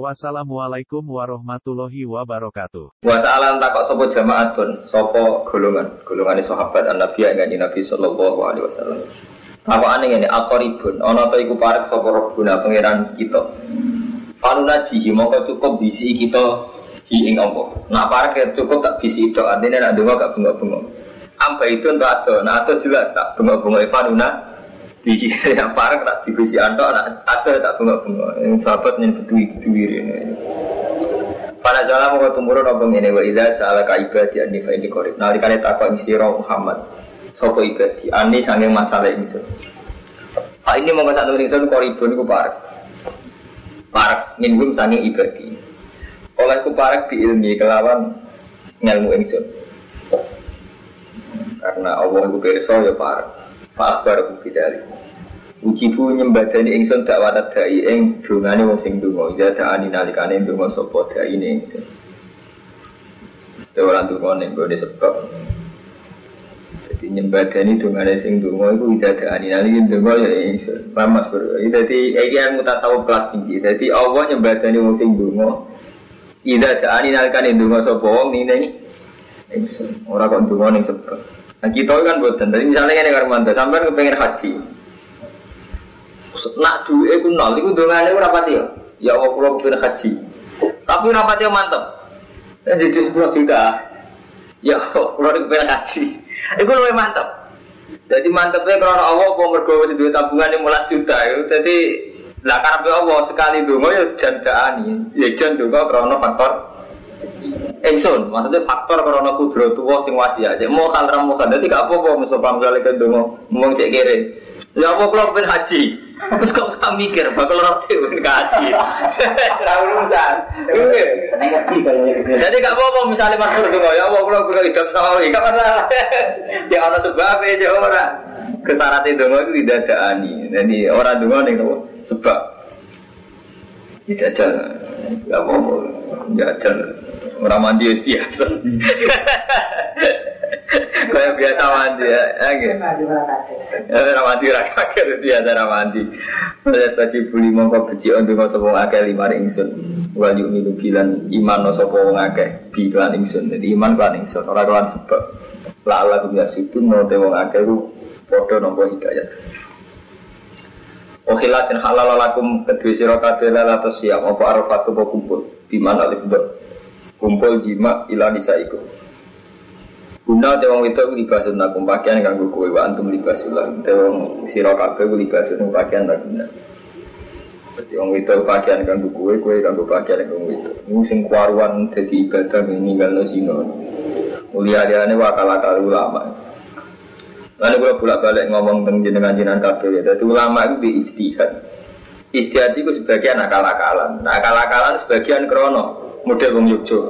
Wassalamualaikum warahmatullahi wabarakatuh. Wa ta'ala takok sapa jamaatun, sapa golongan, golongan sahabat Nabi yang Nabi sallallahu alaihi wasallam. Takokane ngene, aqribun, ana ta iku parek sapa Rabbuna pangeran kita. Panuna jihi mongko cukup bisi kita hi ing Allah. Nak parek ya cukup tak bisi tok, artine nak donga gak bengok-bengok. Amba itu untuk ado, nah ado jelas tak bengok-bengok panuna di yang parang tak divisi antok anak ada tak bengok bengok yang sahabat yang betui betui ini. Pada jalan mau tumurun apa ini? Wa idza saala ka ibadi anni fa ini korib nalikane takwa sira Muhammad. Sapa ibadi? Ani sange masalah ini Ah ini mau satu ingsun koribun iku parek. Parek ngingum sange ibadi. Oleh ku parek di ilmi kelawan ngelmu ingsun karena Allah itu pirsa ya parek. Pak Akbar Bidali. Ujibu nyembadani ingsun dak watat dai ing dungane wong sing donga. Ya daani nalikane donga sapa dai ne ingsun. Ora donga ning gone sebab. Jadi nyembadani dungane sing donga iku ida daani nalikane donga ya ingsun. Paham Mas Bro. Jadi iki yang mutasawuf kelas tinggi. Jadi Allah nyembadani wong sing donga. Ida daani nalikane donga sapa wong ini ingsun. Ora kok donga ning sebab. Nah kita kan buatan, tapi misalnya ini Karmanto, sampai kepengen haji. Nak duit itu nol, itu dongane itu rapat ya. Ya Allah, kalau kepengen haji. Tapi rapatnya mantep. Ya jadi sepuluh juta. Ya Allah, kalau kepengen haji. Itu lebih mantep. Jadi mantepnya karena Allah mau mergo duit tabungan yang mulai juta. Jadi lah karena Allah sekali dulu ya jandaan ya juga karena faktor Engson, maksudnya faktor karena kudro tua sing wasiat. Cek mau kan ramu kan, jadi gak apa-apa misalnya misalnya kan dong ngomong cek kere. Ya apa kalau pengen haji? Terus kau usah mikir, bakal roti pengen haji. Terlalu urusan. Jadi gak apa-apa misalnya masuk dong, ya apa kalau pengen hidup sama lagi, gak masalah. Ya orang sebab aja orang. Kesarat itu itu tidak ada ani. Jadi orang dong nih sebab tidak ada. Gak apa-apa, tidak ada. Orang mandi biasa. Kayak biasa mandi ya, ya. Ya orang mandi rakyat harus biasa orang mandi. Saya saji buli mongko beci untuk nggak sopo ngake lima ringsun. Wal yuk milu bilan iman no sopo ngake bilan ingsun. Jadi iman kelan ingsun. Orang kelan sebab. La Allah biar situ no te wong ngake lu podo nopo hidayat. Ohilatin halal lakum kedua sirokate lala siap. Apa arafat kumpul. Di mana lebih kumpul jima ila nisa iku guna tewang itu libasun nakum pakaian kanggo kowe wa antum libasun lah tewang sira kabeh libasun pakaian tak guna. Jadi wong itu pakaian kanggo kowe kowe kanggo pakaian kanggo itu ini sing kuaruan dadi ibadah ninggalno zina. Mulia-liane wakal-akal ulama. Lalu kalau bolak balik ngomong tentang jenengan jenengan ya, jadi ulama itu di istihad. Istihad itu sebagian akal-akalan. Nah, akal-akalan sebagian krono model wong Yogyo.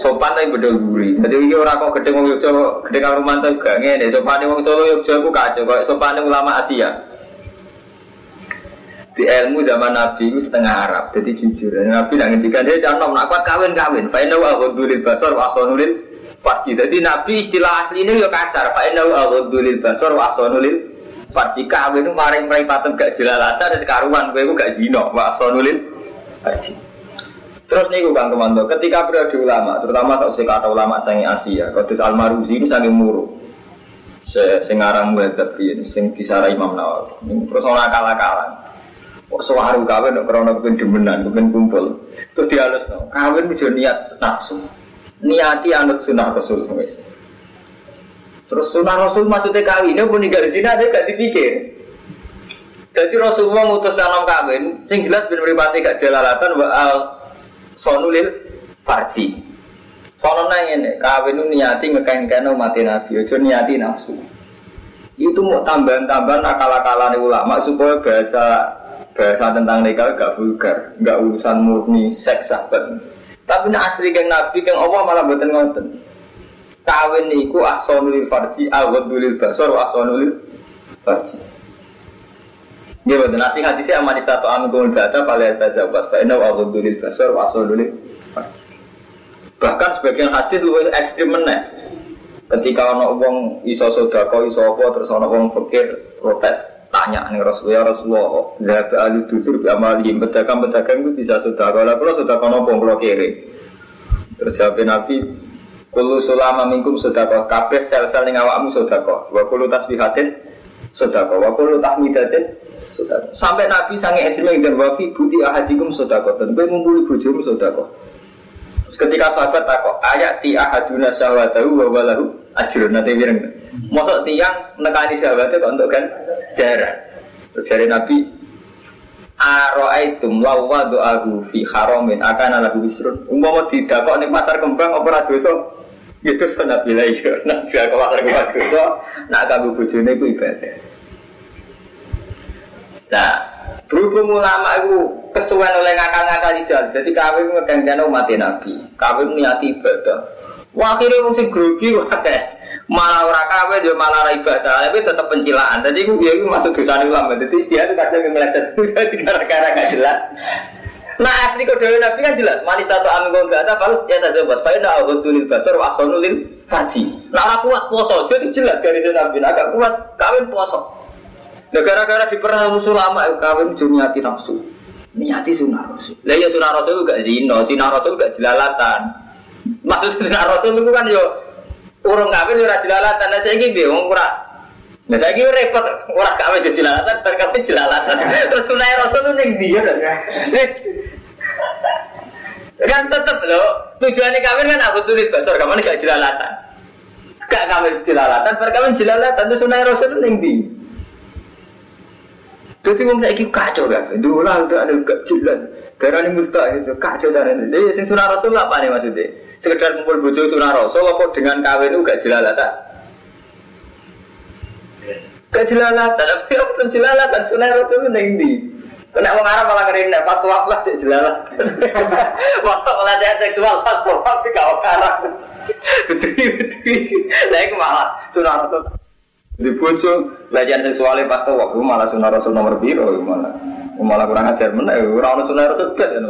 Sopan tapi bedol guri. Jadi ini orang kok gede wong Yogyo, gede kang Romanto juga ngene. Sopan wong Solo Yogyo aku kacau. Kok sopan ulama Asia. Di ilmu zaman Nabi itu setengah Arab, jadi jujur. Nabi nak ngendikan dia jangan nak kuat kawin kawin. Fa'inau aghudulil basar wa asonulil farji. Jadi Nabi istilah asli ini ya kasar. Fa'inau aghudulil basar wa asonulil farji. Kawin itu maring-maring patem gak jelalatan, sekaruan. Gue gak zino wa asonulil farji. Terus nih gue Kang Kemanto, ketika periode ulama, terutama saat saya kata ulama sangi Asia, Qadis Al-Maruzi ini sangi muru. Sengarang mulai tapi sing disara Imam Nawawi. Terus orang akal-akalan. Kok sewaru kawin dok karena kepen demenan, kepen kumpul. Terus dialus no, kawin udah niat nafsu. Niati anut sunnah Rasul Terus sunnah Rasul maksudnya kawin, ini pun di sini ada gak dipikir. Jadi Rasulullah ngutus anak kawin, sing jelas benar gak jalalatan wa al sonulil farji. Sono nang ini, kawin niati ngekeng-keng mati nabi, ojo niati nafsu. Itu mau tambahan-tambahan akal-akalan ulama supaya bahasa bahasa tentang nikah gak vulgar, gak urusan murni seks sahabat. Tapi nak asli keng nabi keng Allah malah buatan ngoten. kawin niku ahsanul farji aghadul basar ahsanul farji. Dia betul nasi hati saya aman di satu kumul data pada tajabat. Fa inna aghadul basar wa ahsanul farji. Bahkan sebagian hadis lebih ekstrim meneh. Ketika ono wong iso sodako iso apa terus ono wong pikir protes tanya nih Rasulullah ya Rasulullah zahab ahli dusur bi amali. Pedagang pedagang itu bisa sodako lah kalau sodako nopo kalau kiri. Terus jawab Nabi Kulu sulama minkum sodako kabeh sel-sel ning awakmu sodako wa kulu tasbihatin sodako wa kulu tahmidatin sampai Nabi sange ekstrim yang wafi budi ahadikum sodako dan gue ngumpuli bojomu sodako ketika sahabat takok ayat ti ahaduna syahwatahu wa ajrun. Nanti bireng mosok tiang nekani sahabatnya kok untuk kan jarak terus dari Nabi Aro'aitum lawa do'ahu fi haramin akan ala wisrun Umpama didakok nih pasar kembang apa ra dosa? Ya dosa Nabi lah ya Nabi aku pasar kembang dosa Nak kamu bujune itu ibadah Nah Berhubung ulama itu kesuwen oleh ngakal-ngakal di jalan Jadi kawin ngeganggan umat Nabi. Kawin niati ibadah. Wah akhirnya mungkin grogi wakil malah ora kawin dia malah ibadah. Tapi tetap pencilaan. Jadi gue ya masuk dosa ulama. Jadi dia itu kadang jadi gara-gara gak jelas. Nah asli kode nabi kan jelas. Manis satu amin gak ada kalau ya tak sebut. Tapi nak aku tulis basar wasonulin haji nah orang kuat puasa. Jadi jelas dari nabi. Agak kuat kawin puasa nah gara-gara di pernah musuh lama kawin juniati nafsu. Niati sunnah rasul lah ya sunnah rasul gak zino sunnah rasul gak jelalatan. Maksud sunnah rasul itu kan yo Urung kawin ora jelalatan, nah saiki piye wong ora. Nah saiki repot ora kawin jelalatan, terkawin jelalatan. Terus sunai rasul itu ning dia kan tetep loh tujuannya kawin kan aku tulis basor kamu gak jelalatan. Gak kawin jelalatan perkawin jelalatan itu sunai rasul ning di jadi wong saiki kacau kan dulu lah ada gak jelas ini mustahil kacau dari ini jadi sing sunai rasul apa nih maksudnya sekedar kumpul bojo sunah rasul apa dengan kawin itu gak jelalatan gak jelalatan tapi apa jelalatan sunah rasul itu nanti Kena wong Arab malah ngerinda, pas waktu lah cek jelalah. Waktu pelatihan seksual pas waktu kau karang. Betul-betul. Nah itu malah sunah rasul. Di bojo pelatihan seksualnya pas waktu malah sunah rasul nomor biru malah. Malah kurang ajar mana, orang sunah rasul kan.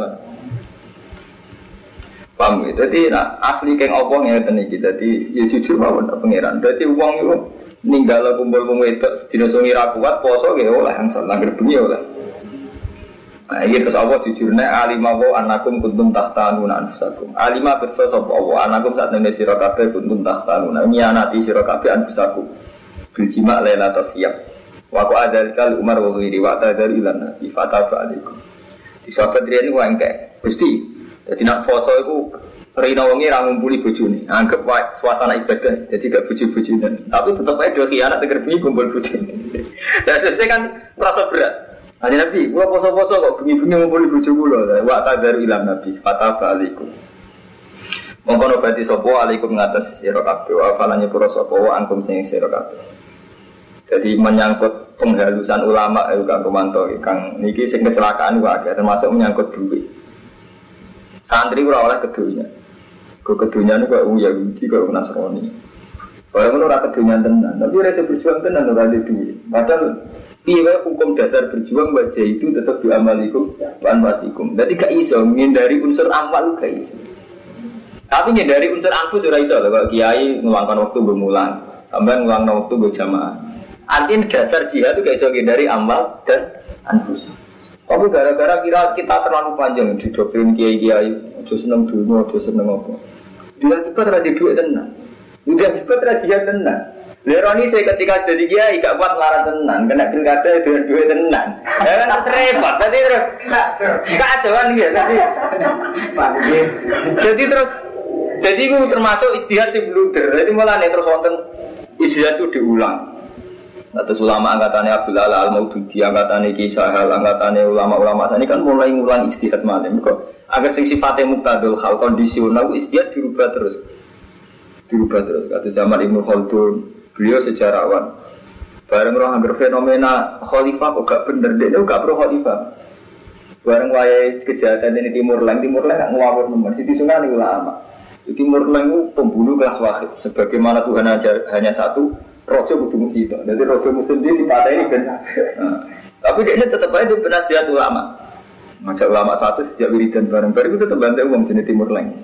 Paham gitu. Jadi asli keng opong ya tadi kita. Jadi ya jujur mawon pangeran. Jadi uang itu ninggal kumpul kumpul itu tidak sungi kuat poso gitu oleh yang salah gerbunyi oleh. Nah ini terus Allah jujurnya alimah wa anakum kuntum tahtanuna anfusakum. Sapa Allah anakum saat nene sira kabeh kuntum tahtanuna. Nyanati sira kabeh anfusakum. Bil jima lailatul siap. Wa ku adzalika Umar wa ghairi wa tadzal ilan nabi fatafa alaikum. Di sahabat riyen ku engke. Jadi nak foto itu Rina wengi ra ngumpuli bojone, anggap wae suasana ibadah, jadi gak bojo-bojone. Tapi tetap aja dua kianat tegar bengi kumpul bojone. Dan sesuai kan merasa berat. Hanya Nabi, gua poso-poso kok bengi-bengi ngumpuli bojo kula. Wa tadaru ilam Nabi, fataba alaikum. Mongkono berarti sopo alaikum ngatas sira kabeh falanya pura sopo wa angkum sing sira. Jadi menyangkut penghalusan ulama eh, Kang Romanto, Kang niki sing kecelakaan wae termasuk menyangkut duit. Santri ora oleh kedunya. Ke kedunya ini kok Yahudi kok Nasrani. Orang itu rata kedunya tenan, tapi rasa berjuang tenan ora ada duit. Padahal Iya hukum dasar berjuang wajah itu tetap diamalikum wan wasikum. Jadi gak iso menghindari unsur amal gak iso. Tapi menghindari unsur anfus sudah iso. Kalau kiai ngeluangkan waktu bermulang, sampai ngeluangkan waktu berjamaah. Artinya dasar jihad itu gak iso menghindari amal dan anfus. Tapi gara-gara kira kita terlalu panjang di doktrin kiai kiai, itu seneng dulu, itu seneng apa. Dia juga terjadi duit tenang. Dia juga terjadi tenang. Leroni saya ketika jadi kiai gak kuat marah tenang, kena pilkada dengan duit tenang. Ya kan repot. Tadi terus kacauan gitu. Tadi, jadi terus jadi itu termasuk istihad si bluder. Jadi malah terus wonten istihad itu diulang. Atas ulama angkatannya Abdul Ala al Maududi, angkatannya Kisah Hal, angkatannya ulama-ulama ini kan mulai ngulang istihad malam kok. Agar sing sifatnya muktadul hal kondisional istihad dirubah terus, dirubah terus. Kata zaman Ibnu Khaldun, beliau sejarawan. Bareng roh hampir fenomena khalifah kok gak bener, dia gak pro khalifah. Bareng wayai kejahatan ini Timur Leng, Timur Leng gak ngawur nomor, di sungai ulama. Timur itu pembunuh kelas wahid. Sebagaimana Tuhan ajar hanya satu, rojo kudu musito. Jadi rojo muslim dia dipatahin kan. Nah, tapi dia tetap aja penasihat ulama. Ngajak ulama satu sejak wiridan bareng-bareng itu tetap bantu uang jenis Timur Tengah.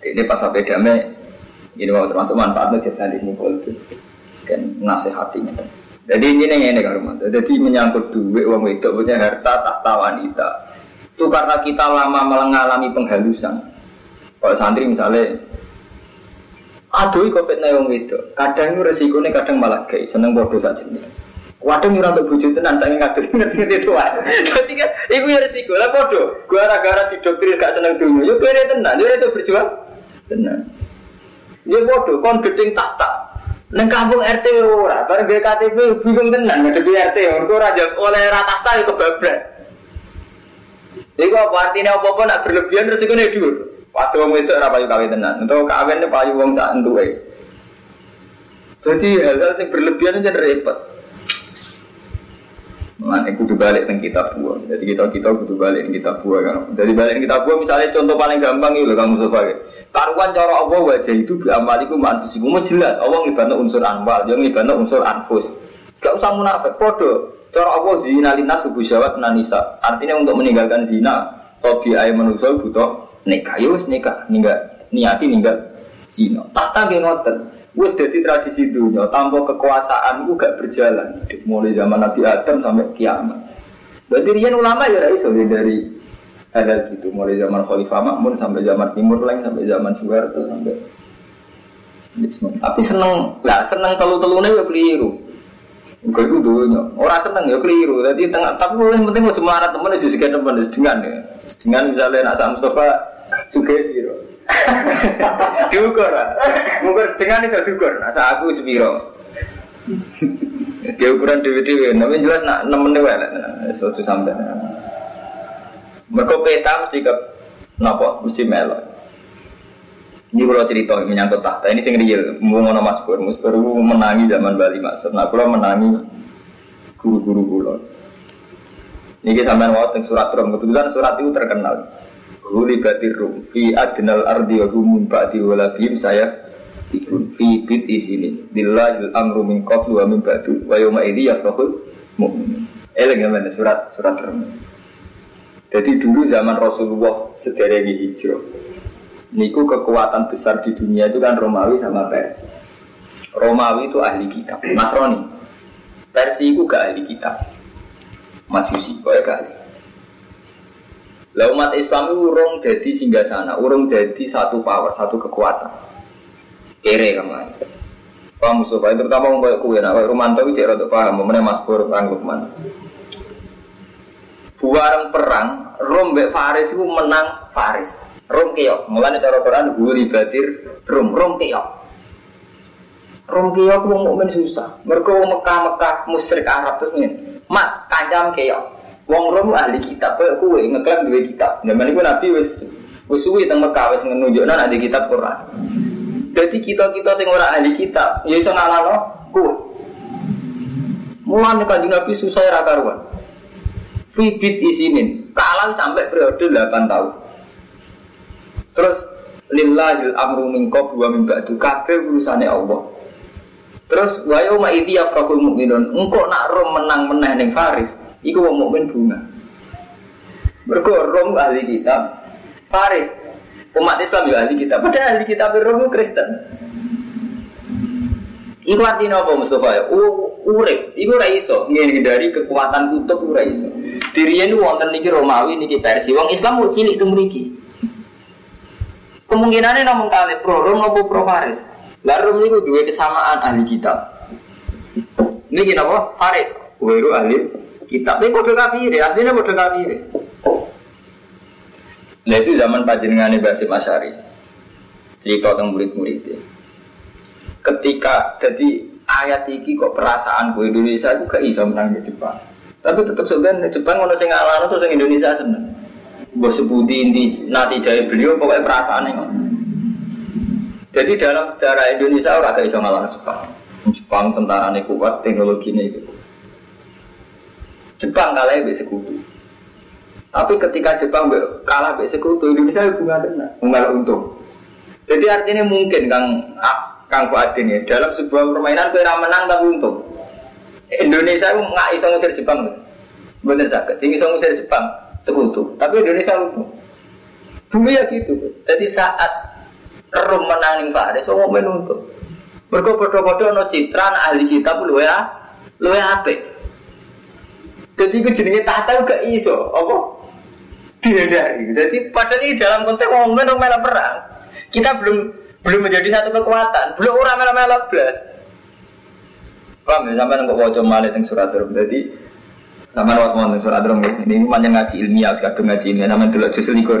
Ini pas sampai damai, ini mau termasuk manfaatnya jadi di mukul itu dan nasihatinya. Jadi ini nih ini kalau Jadi menyangkut duit uang itu punya harta tahta wanita. Itu karena kita lama mengalami penghalusan. Kalau santri misalnya Aduh, kok fitnah wong itu. Kadang itu resikonya kadang malah kayak seneng bodoh saja nih. Kadang nyurah untuk bujuk tenan, saya ngatur ngerti itu Jadi kan, ibu ya resiko lah bodoh. Gua gara-gara di dokter gak seneng dulu, yuk beri tenan, yuk itu berjuang tenan. Ya bodoh, kon gedeng tak tak. Neng kampung RT ora, bareng BKTP bingung tenan ngadepi RT, mergo ora oleh rata tak itu bablas. Iku apa artinya apa-apa nak berlebihan resikone dhuwur. Waktu wong itu ora payu kawin tenan. Untuk kawin payu wong tak entuke. Jadi hal-hal yang berlebihan itu repot. Mengenai kudu balik tentang kitab buah. Jadi kita kita kudu balik tentang kitab buah kan. Jadi balik kitab buah misalnya contoh paling gampang itu kamu sebagai karuan cara Allah wajah itu beramaliku mantusiku. Mau jelas Allah ngibana unsur anwal, dia ngibana unsur anfus. Gak usah munafik, podo. Cara Allah zina linas subuh syawat nanisa. Artinya untuk meninggalkan zina, tobi ayat manusia butuh nikah ya wis nikah ninggal niati ninggal zina. Tahta nggih ngoten. Wis dadi tradisi dunia tanpa kekuasaan itu gak berjalan. Mulai zaman Nabi Adam sampai kiamat. Berarti rian ulama ya iso dari ada gitu. Mulai zaman Khalifah Makmun sampai zaman Timur Leng sampai zaman Soeharto sampai tapi seneng lah seneng telu-telune ya keliru. Enggak itu dulunya. Orang seneng ya keliru. Jadi tengah tapi yang penting mau cuma temen aja juga temen dengan ya. Dengan misalnya nak sama Mustafa juga siro. Diukur lah. Mengukur dengan itu diukur. Nah aku sepiro. Meski ukuran dewi-dewi, tapi jelas nak nemen dewi lah. Suatu sampai. Mereka peta mesti ke nopo, mesti melo. Ini kalau cerita menyangkut tahta ini sing real, mau ngono Mas Pur, Mas Pur menangi zaman Bali Mas. Nah, kalau menangi guru-guru kulo. Ini sampean mau surat Rum, kebetulan surat itu terkenal. Huli batir rum. Fi adnal ardi wa hum ba'di wala bihim saya ikun fi bit isini. Billahil amru min qablu wa min ba'du wa yawma idhi yafrahul mu'min eleng mana surat surat rum. Jadi dulu zaman Rasulullah sederegi hijrah. Niku kekuatan besar di dunia itu kan Romawi sama Persia. Romawi itu ahli kitab. Nasrani. Persia itu gak ahli kitab. Majusi, kok gak ahli lah umat Islam itu urung jadi singgah sana, urung jadi satu power, satu kekuatan. Kere ke mana? Paham Mustafa, terutama mau kayak kue, nah kayak Romanto itu cek paham, mana Mas Pur, Kang Lukman. Buarang perang, Rom be Faris itu menang Faris. Rom keok, mulanya cara Quran gue libatir Rom, Rom keok. Rom keok wong mukmin susah. Mereka Mekah Mekah musyrik Arab terus nih, mak kancam keok. Wong Rom ahli kitab, kue kue ngeklaim dua kitab. Zaman itu Nabi wis wis suwi teng Mekah wis ngenunjukna ada kitab Quran. Jadi kita kita sing ora ahli kitab, ya iso ngalano kue. Mulane kanjeng Nabi susah ra karuan. Fibit isinin, kalah sampai periode 8 tahun. Terus lillahil amru min qablu wa min ba'du kabeh Allah. Terus wa yauma idzi yafrahul mu'minun, engko nak rom menang meneh ning Faris, Iku wong mukmin bunga. Mergo Rom ahli kitab, Paris umat Islam juga ahli kitab. Padahal ahli kitab Rom Kristen. Iku artinya apa Mustafa? Urip, iku ora iso dari kekuatan kutub ora iso. Diriyen wonten niki Romawi niki Persia. Wong Islam mau cilik mriki. Kemungkinannya namun kali pro Rom pro Paris. Lah Rom niku dua kesamaan ahli kitab. Niki napa? Paris. Weru ahli kitab. Ini kode kafir, artinya kode kafir. Nah itu zaman panjenengan Basim Asyari. Cerita tentang murid-murid Ketika jadi ayat ini kok perasaan bu Indonesia itu gak bisa menang di Jepang. Tapi tetap sebenarnya Jepang kalau saya ngalah terus Indonesia seneng. Bos sebuti inti nanti jaya beliau pokoknya perasaan ini. Jadi dalam sejarah Indonesia orang gak bisa ngalah Jepang. Jepang tentara kuat, teknologinya itu Jepang kalah ya sekutu. Tapi ketika Jepang kalah be sekutu Indonesia bunga tenan, bunga untung. Jadi artinya mungkin Kang ah, Kang Fuadin ya dalam sebuah permainan kira menang tapi untung. Indonesia itu nggak iso ngusir Jepang, bener sakit. Sing iso ngusir Jepang sekutu, tapi Indonesia untung. Dulu ya gitu. Jadi saat Rum menang ning Paris, wong untung. Mereka bodoh-bodoh no citra ahli kitab lu ya, lu ya apa? Jadi itu jenenge tahta gak iso, apa? dihindari. Jadi padahal ini dalam konteks orang orang mela perang. Kita belum belum menjadi satu kekuatan. Belum orang mela mela belas. Paham ya? Sampai nggak baca malah yang surat rum. Jadi sama lewat mau surat rum ini banyak ngaji ilmiah, kadung ngaji ilmiah. Nama dulu justru likur.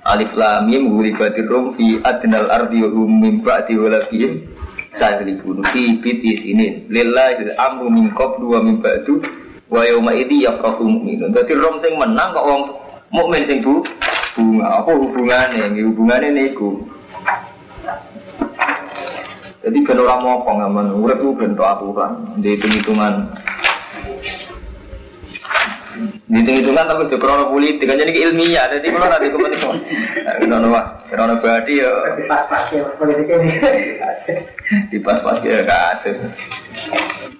Alif lam mim ghulibatir rum fi adnal ardi wa hum min ba'di walafihim sahlibun fi biti sinin lillahi amru min qablu wa min ba'du Wa yauma idzi yafrahu mu'minun. Dadi rom sing menang kok wong mukmin sing bu bunga. Apa hubungane? Hubungane niku. Jadi ben ora mopo ngamen, urip ku ben aturan, di hitung-hitungan. Hitung-hitungan tapi juga krono politik, kan jadi ilmiah, jadi kalau nanti kepentingan. Krono wah, krono badi ya. Di pas-pas ya, politik ini. Di pas-pas ya kasus.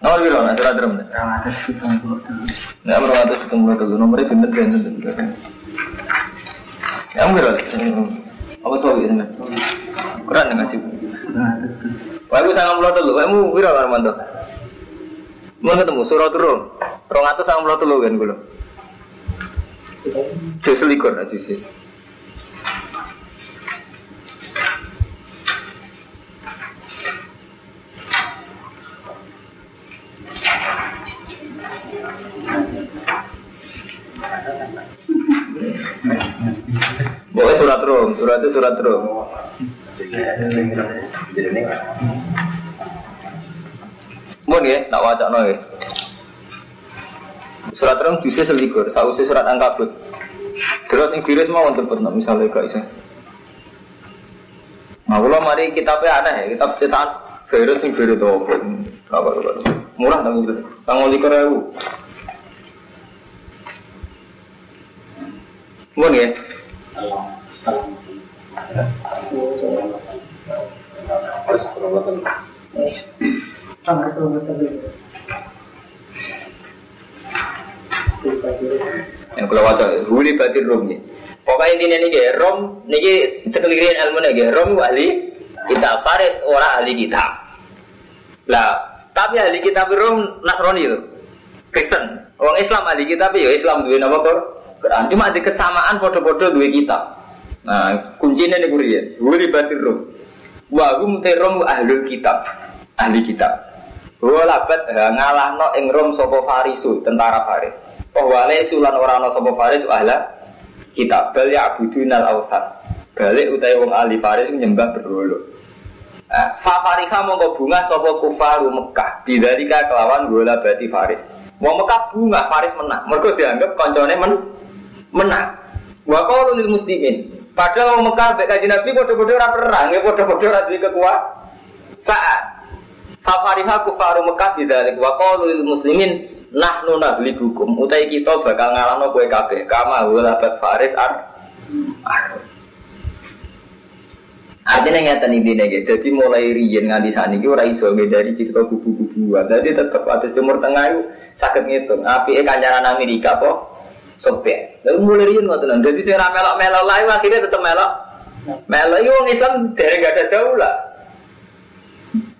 Nomor biru, nanti ada drum. Nah, nomor ratus hitung dua dulu, nomornya bener bener. Ya, biru. Apa soal ini? Kurang dengan sih. Wah, aku sangat mulut dulu. Kamu biru Armando. Mau ketemu surat turun. Rong atas sangat mulut dulu kan gue. Jadi selikur aja sih. Boleh surat rum, surat itu surat rum. Mohon ya, nak wajak no ya. Surat rum bisa selikur, sausi surat angkabut. Terus yang virus mau untuk pernah misalnya gak bisa. Nah, kalau mari kitabnya ada ya, kitab cetakan virus yang virus itu apa murah tanggung likur ya Mohon ya. Yang kalau waca, huli batin rom nih. Pokoknya intinya nih ya, rom nih sekelirin ilmu nih rom ahli kita paris orang ahli kita. Lah, tapi ahli kita rom nasroni itu, Kristen. Orang Islam ahli kita ya Islam dua nama kor. Quran. Cuma di kesamaan foto-foto dua kitab. Nah, kuncinya nih kurian. Wuri batir rum. Wa hum terom ahli kitab. Ahli kitab. Wa labat ngalah no ing rom sopo farisu, tentara faris. Oh wale sulan orang no sopo faris ahla kitab. Bal ya abudunal awsat. Balik utai wong ahli faris menyembah berhulu. Fafariha mongko bunga sopo kufaru Mekah. Bidalika kelawan gula bati faris. Wong Mekah bunga faris menang. Mereka dianggap koncone men menang. Wa qalu muslimin. Padahal mau Mekah baik kaji Nabi bodoh-bodoh ora perang, ya bodoh-bodoh ora duwe. Saat Fafariha kufaru Mekah tidak wa qalu lil muslimin nahnu nahlikukum utai kita bakal ngalahno kowe kabeh kama walabat faris ar Artinya ngeten intinya gitu. Jadi mulai riyen nganti saat ini ora iso dari cerita kubu-kubuan. Jadi tetap atas Timur Tengah itu sakit ngitung. Api kancaran Amerika kok sobek. Lalu mulai riyen ngoten. Jadi saya melok-melok lain akhirnya tetap melok. Melok itu orang Islam dari gak ada daulah.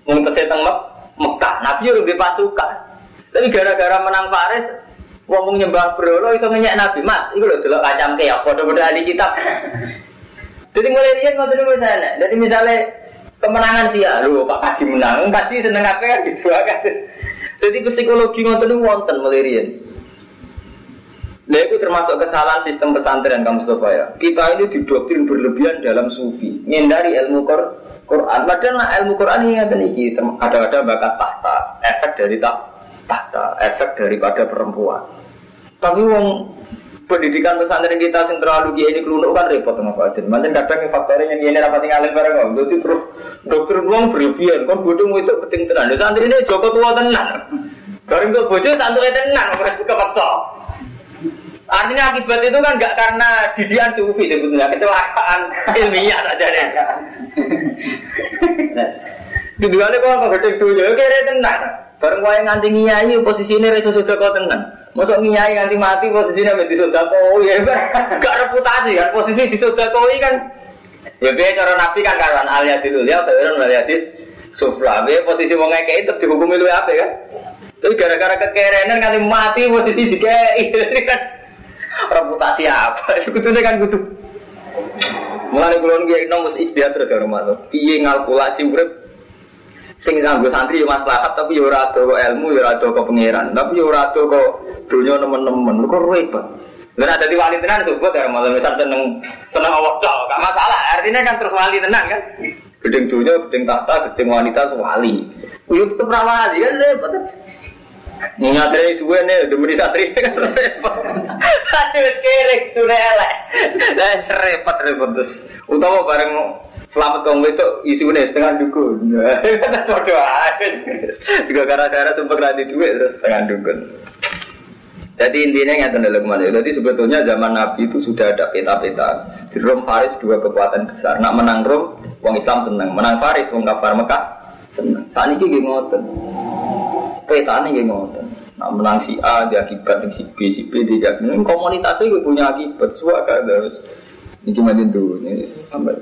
Wong tesih teng Mekah, Nabi udah di pasukan. Tapi gara-gara menang Faris, wong nyembah berhala itu ngenyek Nabi. Mas, itu loh delok kacam keok, padha-padha ahli kitab. Jadi mulai riyen ngoten niku misalnya. Jadi misalnya kemenangan sih ya, lu Pak Kaji menang, Kaji seneng apa kan gitu kan. Jadi psikologi ngoten niku wonten mulai. Nah itu termasuk kesalahan sistem pesantren kamu Mustafa ya. Kita ini didoktrin berlebihan dalam sufi, menghindari ilmu Quran. Padahal nah, ilmu Quran ini ada nih, ada-ada bakat tahta, efek dari tahta, efek daripada perempuan. Tapi wong pendidikan pesantren kita yang terlalu gini ini kelunuk kan repot sama Pak Adin. Mantan kadang faktornya yang ini rapat tinggalin bareng kok. Jadi terus dokter uang berlebihan, kan bodoh itu penting tenan. Santri ini Joko tua tenan. Bareng tuh bodoh santri tenan, mereka kepaksa. Artinya akibat itu kan nggak karena didian sufi sebetulnya kecelakaan ilmiah saja deh. Kedua kok kok gede dulu, oke tenang. Bareng wae nganti nyai posisinya reso sudah kau tenang. Masuk nyai nganti mati posisinya menjadi sudah kau ya gak reputasi kan posisi di sudah kau kan. Ya biar cara nabi kan karuan alia dulu ya, karuan alia sufla. Biar posisi mau ngekei tetap dihukumi lu apa kan? Tapi gara-gara kekerenan nganti mati posisi dikei kan reputasi apa? Kudu kan kudu. Mulane kula nggih nom mesti istiadat terus karo manut. Piye ngalkulasi urip sing nganggo santri yo maslahat tapi yo ora ado ilmu yo ora ado kok pangeran, tapi yo ora ado kok donya nemen-nemen. Kok repot. Lah ada di wali tenan sebut karo malah misal seneng seneng awak tok, gak masalah. Artinya kan terus wali tenan kan. Gedeng dunia, gedeng tahta, gedeng wanita wali. Yo tetep ra wali kan repot. Ngatri suwe nih, demi satri kan repot. Aduh sudah elek. Dan repot repot terus. Utama bareng selamat kamu itu isu nih setengah dukun. Bodoh aja. Juga gara-gara sumpah nanti duit terus setengah dukun. Jadi intinya yang dalam mana? Jadi sebetulnya zaman Nabi itu sudah ada peta-peta. Di Rom Faris dua kekuatan besar. Nak menang Rom, wong Islam senang. Menang Faris, wong kafir Mekah senang. Saat ini gini ngoten. Peta ini gini ngoten. Nah, menang si A dia akibat si B, si B dia akibat. Komunitasnya gue punya akibat. Suaka harus ini cuma dulu ini sampai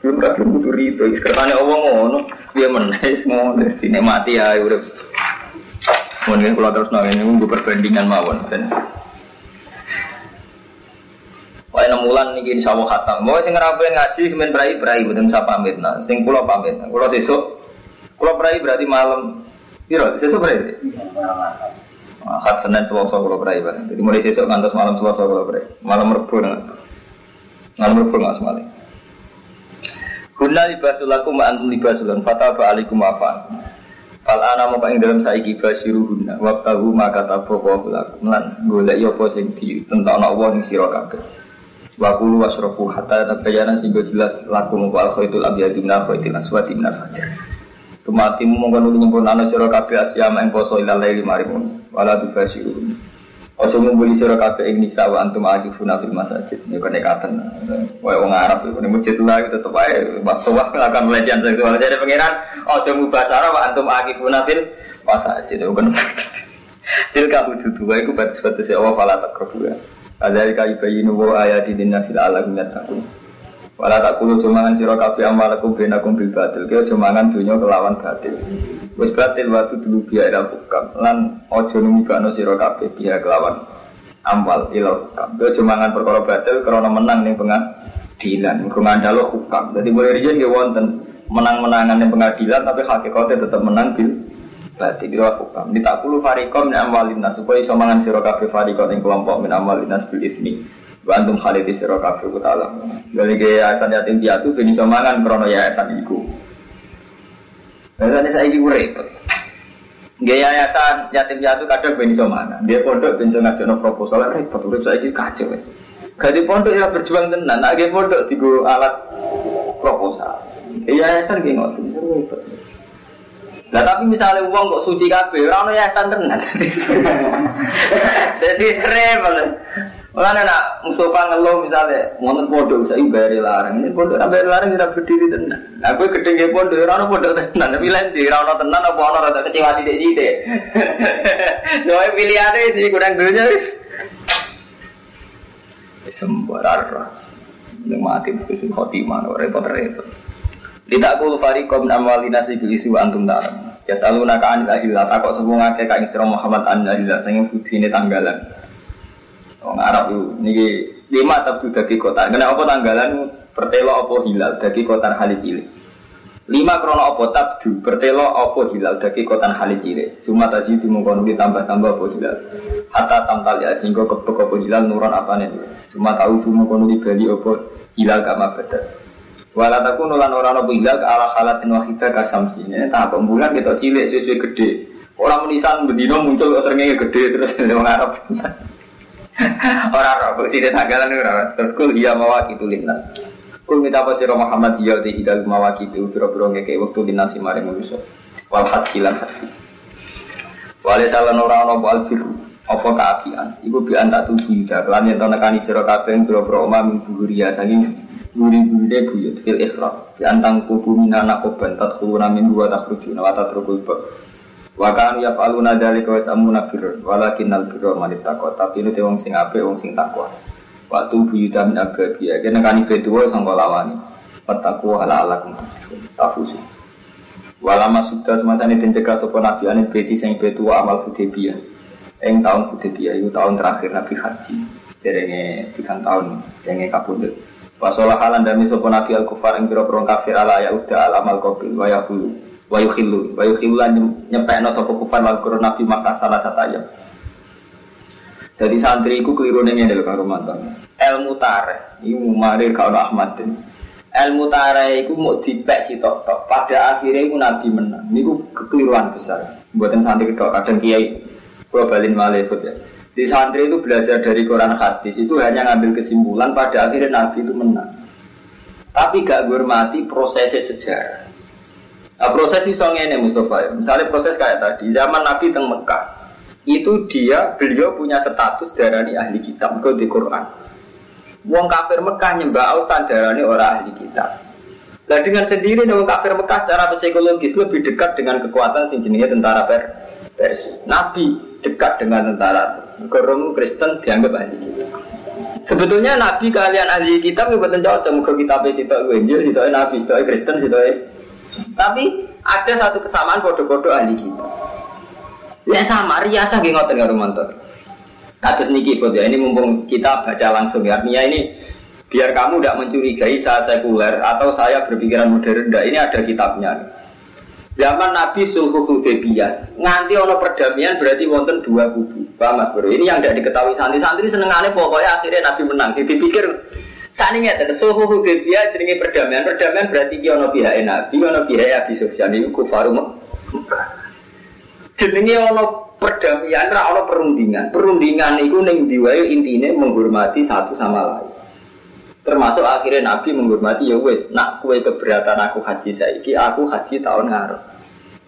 belum tak butuh itu. Sekarang Allah ngono dia menaik ngono ini mati ya udah. Mungkin kalau terus nongol ini gue perbandingan mawon dan Wah, enam bulan nih insya Allah khatam. Mau sing ngerapain ngaji, semen berai berai, bukan bisa pamit. Nah, sing pulau pamit. Pulau besok, pulau berai berarti malam Piro, sesuk berarti? Ahad Senin Selasa kalau berai bang. Jadi mulai sesuk ngantos malam Selasa kalau berai. Malam Rabu nggak. Malam Rabu nggak semali. Hunna libasulakum wa antum libasulan fataba alaikum apa? Fal ana mau ing dalam saiki basiru hunna waqtahu maka tabawa lakum lan golek yo apa sing di tentang Allah ning sira kabeh. Wa kulu wasrafu hatta tabayyana sing jelas lakum wal khaitul abyadu min al khaitil aswadi min al fajr. Kematimu mongkon nuli nyempurnano sira kabeh asyama ing poso ila laili marimun. Wala tubasiru. Ojo ngumpuli sira kabeh ing nisa wa antum akifuna fil masajid. Ya kenekatan. Wae wong Arab iku ning masjid lah tetep ae pas tuwa akan pelecehan seksual. Jadi pangeran ojo mubasara wa antum akifuna fil masajid. Ya kan. Tilka hududu wa iku batas-batas Allah fala takrubu. Adzalika yubayyinu wa ayati linnasi la'allahum yattaqun. Wala tak kulu cumangan sira kabeh amalakum benakum bil batil. Kaya cumangan dunya kelawan batil. Wis batil waktu dulu biya ila hukam. Lan aja numibano sira kabeh biya kelawan amal ila hukam. Kaya cumangan perkara batil karena menang ning pengadilan. Mergo ngandalo hukam. Dadi mulai riyen nggih wonten menang-menangan ning pengadilan tapi hakikatnya tetap menang bil batil ila hukam. Ditakulu fariqom min amwalin nas supaya iso mangan sira ing kelompok min amwalin nas bil ismi. Bantum di sira kabeh ku taala. Dari yayasan yatim piatu ben iso krana yayasan iku. Yayasan saiki ku repot. Nggih yayasan yatim piatu kadang ben iso mangan. Dia pondok ben iso ngajono proposal repot urip saiki kacau. Gadi pondok ya berjuang tenan, nek pondok digo alat proposal. Yayasan ki ngoten repot. Nah tapi misalnya uang kok suci kabeh, ora ono yayasan tenan. Jadi repot. Mulane nak Mustafa ngeluh misalnya wonten pondok saya bayar larang. Ini pondok bayar larang tidak berdiri tenan. Nah kowe gedhe nggih pondok ora ono tapi lain di ora ono tenan apa ono rada kecewa sithik-sithik. Soale pilihane sih kurang dunya sembarar. Ning mati wis khotimah repot-repot. Tidak kulo fariqom amwalina sing isi wa antum dalam. Ya saluna ka anil ahillah takok sebuah ngake ka Muhammad anil ahillah sing fuksine tanggalan. Wong Arab itu niki lima tabdu dagi kota. Kenapa tanggalan pertelo apa hilal dagi kota hali cilik. Lima krono apa tabdu pertelo apa hilal dagi kota hali cilik. Cuma tadi dimungkon ditambah-tambah apa hilal. Hatta tamtal ya sehingga kepek apa hilal nuron apa nih. Cuma tahu dimungkon bali apa hilal kama bedat. Walau aku nulan orang apa hilal ke ala halatin wahidah kasamsi. Ini tak bulan kita cilik sesuai gede. Orang menisan bedino muncul seringnya gede terus orang Arab. Orang roh, sini tanggalan ora. Terus kul iya mawaki tulinas. Kul minta apa sira Muhammad iya te hidal mawaki tu biro-biro ngeke waktu dinasi mari manusa. Wal haji lan haji. Wale salan ora ana wal biru. apa keapian iku bi anta tuju yuda kelan yen nekani sira kabeh boro omah min buhuria saking buri-burine buyut fil ikhra bi antang kubu minana koban tadkhuluna min wa takhrujuna wa tatrukul ba wa kan ya faluna dzalika wa samuna bir walakin al birra man tapi itu wong sing apik wong sing takwa. Waktu buyuta min ababiya kene nekani betuwa sangka lawani. Fataku ala ala tafusu Walama sudah semasa ini dincegah sopan nabi anit beti sing betua amal Hudaybiyah. Eng tahun Hudaybiyah itu tahun terakhir Nabi Haji. Sederenge tiga tahun jenge kapundhut. Wasolah halan dami sopan Nabi al kufar ing pira-pira kafir ala ya udah al amal qabil wa yaqulu wa yukhillu wa yukhillu nyepekno sapa kufar lan Nabi maka salah satu ayat. Jadi santri iku keliru ning ngene lho karo mantan. Ilmu tareh iku marir karo Ahmad. Ilmu mau dipek sitok tok. Pada akhirnya iku Nabi menang. Niku kekeliruan besar. Buatan santri tok kadang kiai Gua balin malekut ya. Di santri itu belajar dari Quran hadis itu hanya ngambil kesimpulan pada akhirnya Nabi itu menang. Tapi gak hormati prosesnya sejarah. Nah, proses itu ini Mustafa ya. Misalnya proses kayak tadi, zaman Nabi teng Mekah, itu dia beliau punya status darani ahli kitab ke di Quran. Wong kafir Mekah nyembah autan darani orang ahli kitab. Nah dengan sendiri wong kafir Mekah secara psikologis lebih dekat dengan kekuatan sing tentara Persia. Nabi dekat dengan tentara. Korong Kristen dianggap ahli kitab. Sebetulnya Nabi kalian ahli kitab nggak betul cocok. Muka kitab itu Injil, itu Nabi, itu Kristen, itu Tapi ada satu kesamaan bodoh-bodoh ahli kitab. Ya sama, riasa gak ngotot nggak rumantot. Kasus niki ya, ini mumpung kita baca langsung ya. Artinya ini biar kamu tidak mencurigai saya sekuler atau saya berpikiran modern. Nah, ini ada kitabnya. Zaman Nabi Sulhu Hudaybiyah nganti ono perdamaian berarti wonten dua kubu. Paham Bro? Ini yang tidak diketahui santri-santri senengane pokoknya akhirnya Nabi menang. Jadi dipikir saat ini ada Sulhu Hudaybiyah jenenge perdamaian. Perdamaian berarti ki ono pihak Nabi, ono pihak Abi Sufyan itu kufaru Jenenge ono perdamaian, ra ono perundingan. Perundingan itu ning diwae intine menghormati satu sama lain. Termasuk akhirnya Nabi menghormati ya wes, nak kue keberatan aku haji saiki, aku haji tahun ngarep.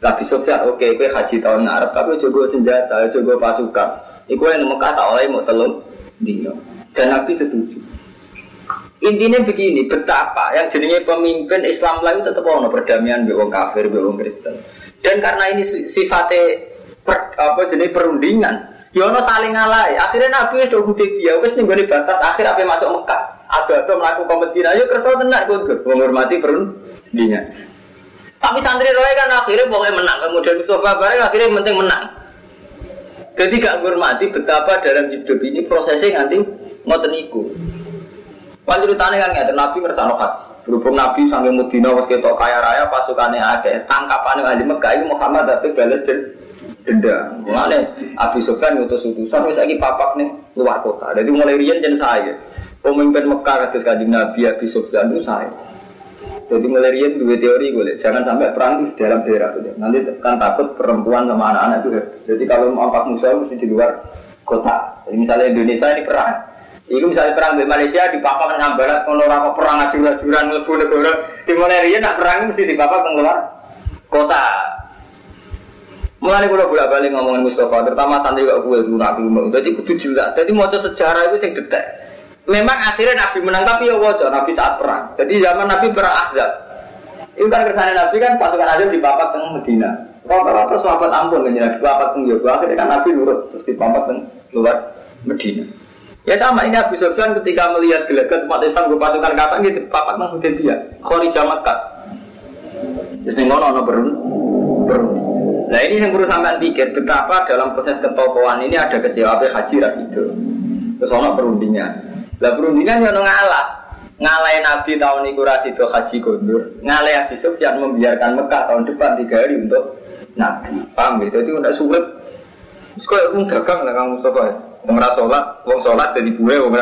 Nabi Sofyan, oke, okay, kue haji tahun ngarep, tapi coba senjata, coba pasukan. Iku yang Mekah tak oleh mau telung dino. Dan Nabi setuju. Intinya begini, betapa yang jadinya pemimpin Islam lain tetap ono perdamaian be kafir, be Kristen. Dan karena ini sifatnya per, apa jenis perundingan, ya saling ngalai. Akhirnya Nabi itu dia, wes nih batas akhir apa masuk Mekah ada-ada melakukan kompetisi, ayo kerja tenar kudu menghormati perundingan. Tapi santri roy kan akhirnya pokoknya menang, kemudian Mustafa bareng akhirnya penting menang. Gak menghormati betapa dalam hidup ini prosesnya nanti mau teniku. Panjurutannya kan nggak Nabi mersano haji. Berhubung Nabi sampai Medina was ketok kaya raya pasukannya ada tangkapan ahli Mekah itu Muhammad tapi balas dan denda. Mulane Abi Sufyan ngutus utusan wis lagi papak nih luar kota. Jadi mulai rian jadi saya. Pemimpin Mekah kados kanjeng Nabi Abi Sufyan itu saya. Jadi mulai dua teori gue, jangan sampai perang di dalam daerah itu. Nanti kan takut perempuan sama anak-anak itu. Jadi kalau mau angkat musuh mesti di luar kota. Jadi misalnya Indonesia ini perang, itu misalnya perang di Malaysia di papa ngambarat kalau orang perang ajur-ajuran lebu negara di Malaysia nak perang mesti di papa keluar kota. Mulai kalau bolak balik ngomongin Mustafa, terutama santri gak gue dulu nabi Jadi kudu jelas. Jadi mau sejarah itu yang detek. Memang akhirnya Nabi menang tapi ya wajah Nabi saat perang. Jadi zaman Nabi perang Ahzab. Itu kan kersane Nabi kan pasukan Ahzab di Bapak tengah Medina. Rata-rata sahabat ampun kan Bapak tengah Yoga. Akhirnya kan Nabi nurut terus di Bapak tengah luar Medina. Ya sama ini Abu Sufyan ketika melihat gelagat umat Islam pasukan kata gitu Bapak tengah dia. Khori Jamat Jadi ngono ono berun. Nah ini yang perlu sampai pikir betapa dalam proses ketokohan ini ada kecewa Haji Rasido. Terus ono perundingan. Lah perundingan yang ngalah. Ngalai Nabi tahun itu rasido haji gondur. Ngalai Abi Sufyan membiarkan Mekah tahun depan tiga hari untuk Nabi. Paham gitu? Jadi udah sulit. Terus kok yang dagang lah kamu sobat. Wong sholat, wong sholat jadi buwe wong